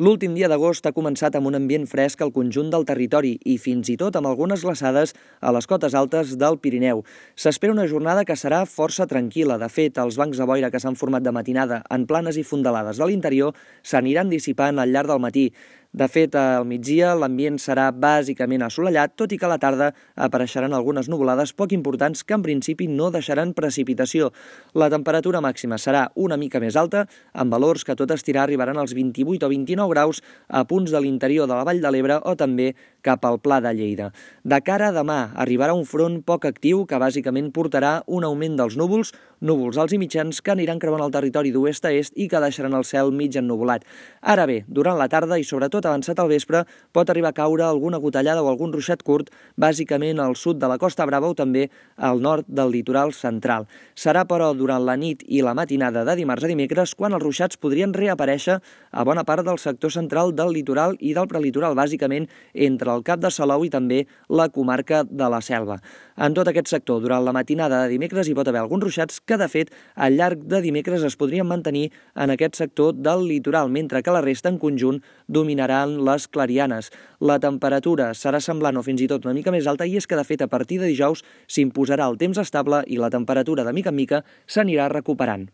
L'últim dia d'agost ha començat amb un ambient fresc al conjunt del territori i fins i tot amb algunes glaçades a les cotes altes del Pirineu. S'espera una jornada que serà força tranquil·la. De fet, els bancs de boira que s'han format de matinada en planes i fondalades de l'interior s'aniran dissipant al llarg del matí. De fet, al migdia l'ambient serà bàsicament assolellat, tot i que a la tarda apareixeran algunes nuvolades poc importants que en principi no deixaran precipitació. La temperatura màxima serà una mica més alta, amb valors que tot estirar arribaran als 28 o 29 graus a punts de l'interior de la Vall de l'Ebre o també cap al Pla de Lleida. De cara a demà arribarà un front poc actiu que bàsicament portarà un augment dels núvols, núvols alts i mitjans que aniran creuant el territori d'oest a est i que deixaran el cel mig ennuvolat. Ara bé, durant la tarda i sobretot tot avançat al vespre pot arribar a caure alguna gotellada o algun ruixat curt, bàsicament al sud de la Costa Brava o també al nord del litoral central. Serà, però, durant la nit i la matinada de dimarts a dimecres quan els ruixats podrien reaparèixer a bona part del sector central del litoral i del prelitoral, bàsicament entre el Cap de Salou i també la comarca de la Selva. En tot aquest sector, durant la matinada de dimecres hi pot haver alguns ruixats que, de fet, al llarg de dimecres es podrien mantenir en aquest sector del litoral, mentre que la resta en conjunt dominarà seran les clarianes. La temperatura serà semblant o fins i tot una mica més alta i és que, de fet, a partir de dijous s'imposarà el temps estable i la temperatura de mica en mica s'anirà recuperant.